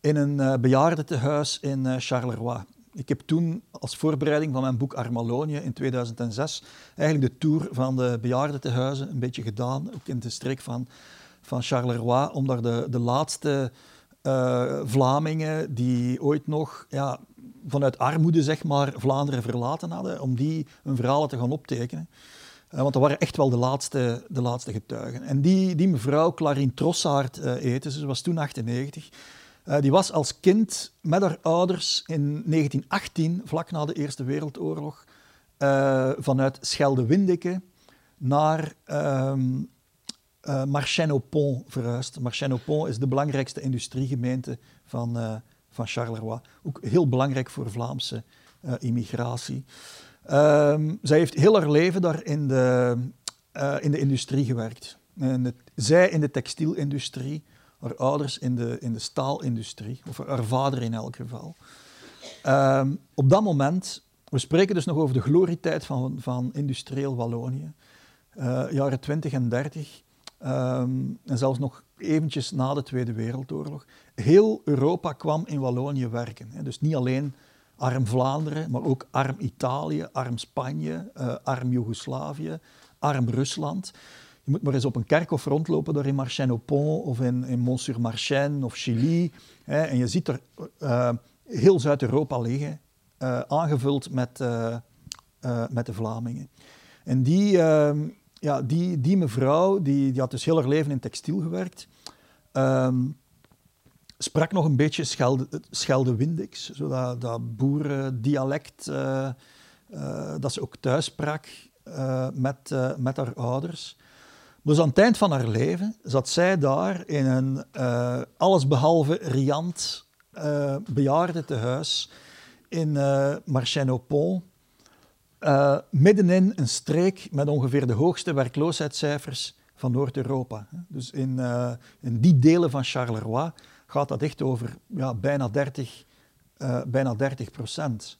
in een bejaardentehuis in Charleroi. Ik heb toen als voorbereiding van mijn boek Armalonië in 2006 eigenlijk de tour van de bejaardentehuizen een beetje gedaan, ook in de streek van, van Charleroi, om daar de, de laatste uh, Vlamingen die ooit nog ja, vanuit armoede zeg maar, Vlaanderen verlaten hadden, om die hun verhalen te gaan optekenen. Uh, want dat waren echt wel de laatste, de laatste getuigen. En die, die mevrouw, Clarine Trossaert, uh, heette ze, was toen 98. Uh, die was als kind met haar ouders in 1918, vlak na de Eerste Wereldoorlog, uh, vanuit Schelde-Windeke naar um, uh, Marchena-au-Pont verhuisd. Marchena-au-Pont is de belangrijkste industriegemeente van, van Charleroi. Ook heel belangrijk voor Vlaamse immigratie. Um, zij heeft heel haar leven daar in de, in de industrie gewerkt. Zij in de textielindustrie, haar ouders in de, in de staalindustrie, of haar vader in elk geval. Um, op dat moment, we spreken dus nog over de glorietijd van, van industrieel Wallonië, uh, jaren 20 en 30, um, ehm, en zelfs nog eventjes na de Tweede Wereldoorlog. Heel Europa kwam in Wallonië werken. Hè. Dus niet alleen arm Vlaanderen, maar ook arm Italië, arm Spanje, uh, arm Joegoslavië, arm Rusland. Je moet maar eens op een kerkhof rondlopen daar in Marchène-au-Pont of in, in Mont-sur-Marchène of Chili. Hè, en je ziet er uh, heel Zuid-Europa liggen, uh, aangevuld met, uh, met de Vlamingen. En die, ehm, ja, die, die mevrouw, die, die had dus heel haar leven in textiel gewerkt, um, sprak nog een beetje Schelde, Schelde-Windix, zo dat, dat boerendialect dat ze ook thuis sprak met, met haar ouders. Dus aan het eind van haar leven zat zij daar in een uh, allesbehalve riant uh, bejaardentehuis in uh, Marchène-au-Pont, uh, middenin een streek met ongeveer de hoogste werkloosheidscijfers van Noord-Europa. Dus in, in, die delen van Charleroi gaat dat echt over ja, bijna, 30, bijna 30 procent.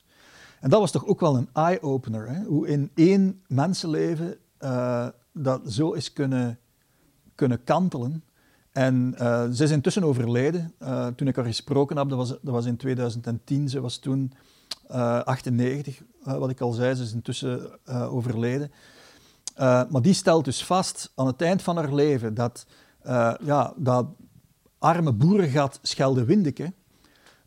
En dat was toch ook wel een eye-opener, hoe in één mensenleven dat zo is kunnen, kunnen kantelen. En uh, ze is intussen overleden. Uh, toen ik haar gesproken heb, dat was, dat was in 2010. Ze was toen uh, 98, wat ik al zei. Ze is intussen overleden. maar die stelt dus vast aan het eind van haar leven dat, ja, dat arme boerengat Schelde-Windeke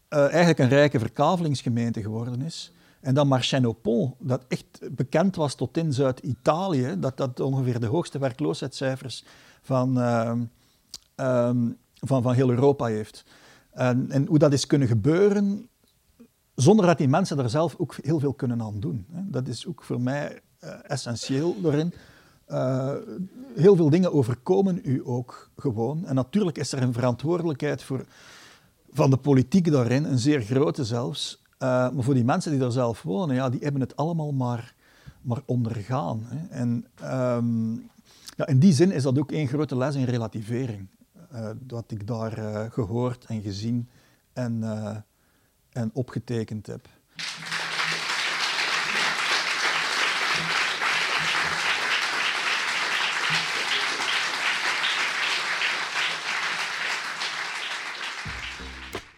eigenlijk een rijke verkavelingsgemeente geworden is. En dan Marchène-au-Pont, dat echt bekend was tot in Zuid-Italië, dat dat ongeveer de hoogste werkloosheidscijfers van, uh, um, van, van heel Europa heeft. En, en, hoe dat is kunnen gebeuren, zonder dat die mensen daar zelf ook heel veel kunnen aan doen. Dat is ook voor mij uh, essentieel daarin. Uh, heel veel dingen overkomen u ook gewoon. En natuurlijk is er een verantwoordelijkheid voor, van de politiek daarin, een zeer grote zelfs. Uh, maar voor die mensen die daar zelf wonen, ja, die hebben het allemaal maar, maar ondergaan. Hè. En um, ja, in die zin is dat ook één grote les in relativering. Uh, dat ik daar uh, gehoord en gezien en, en opgetekend heb.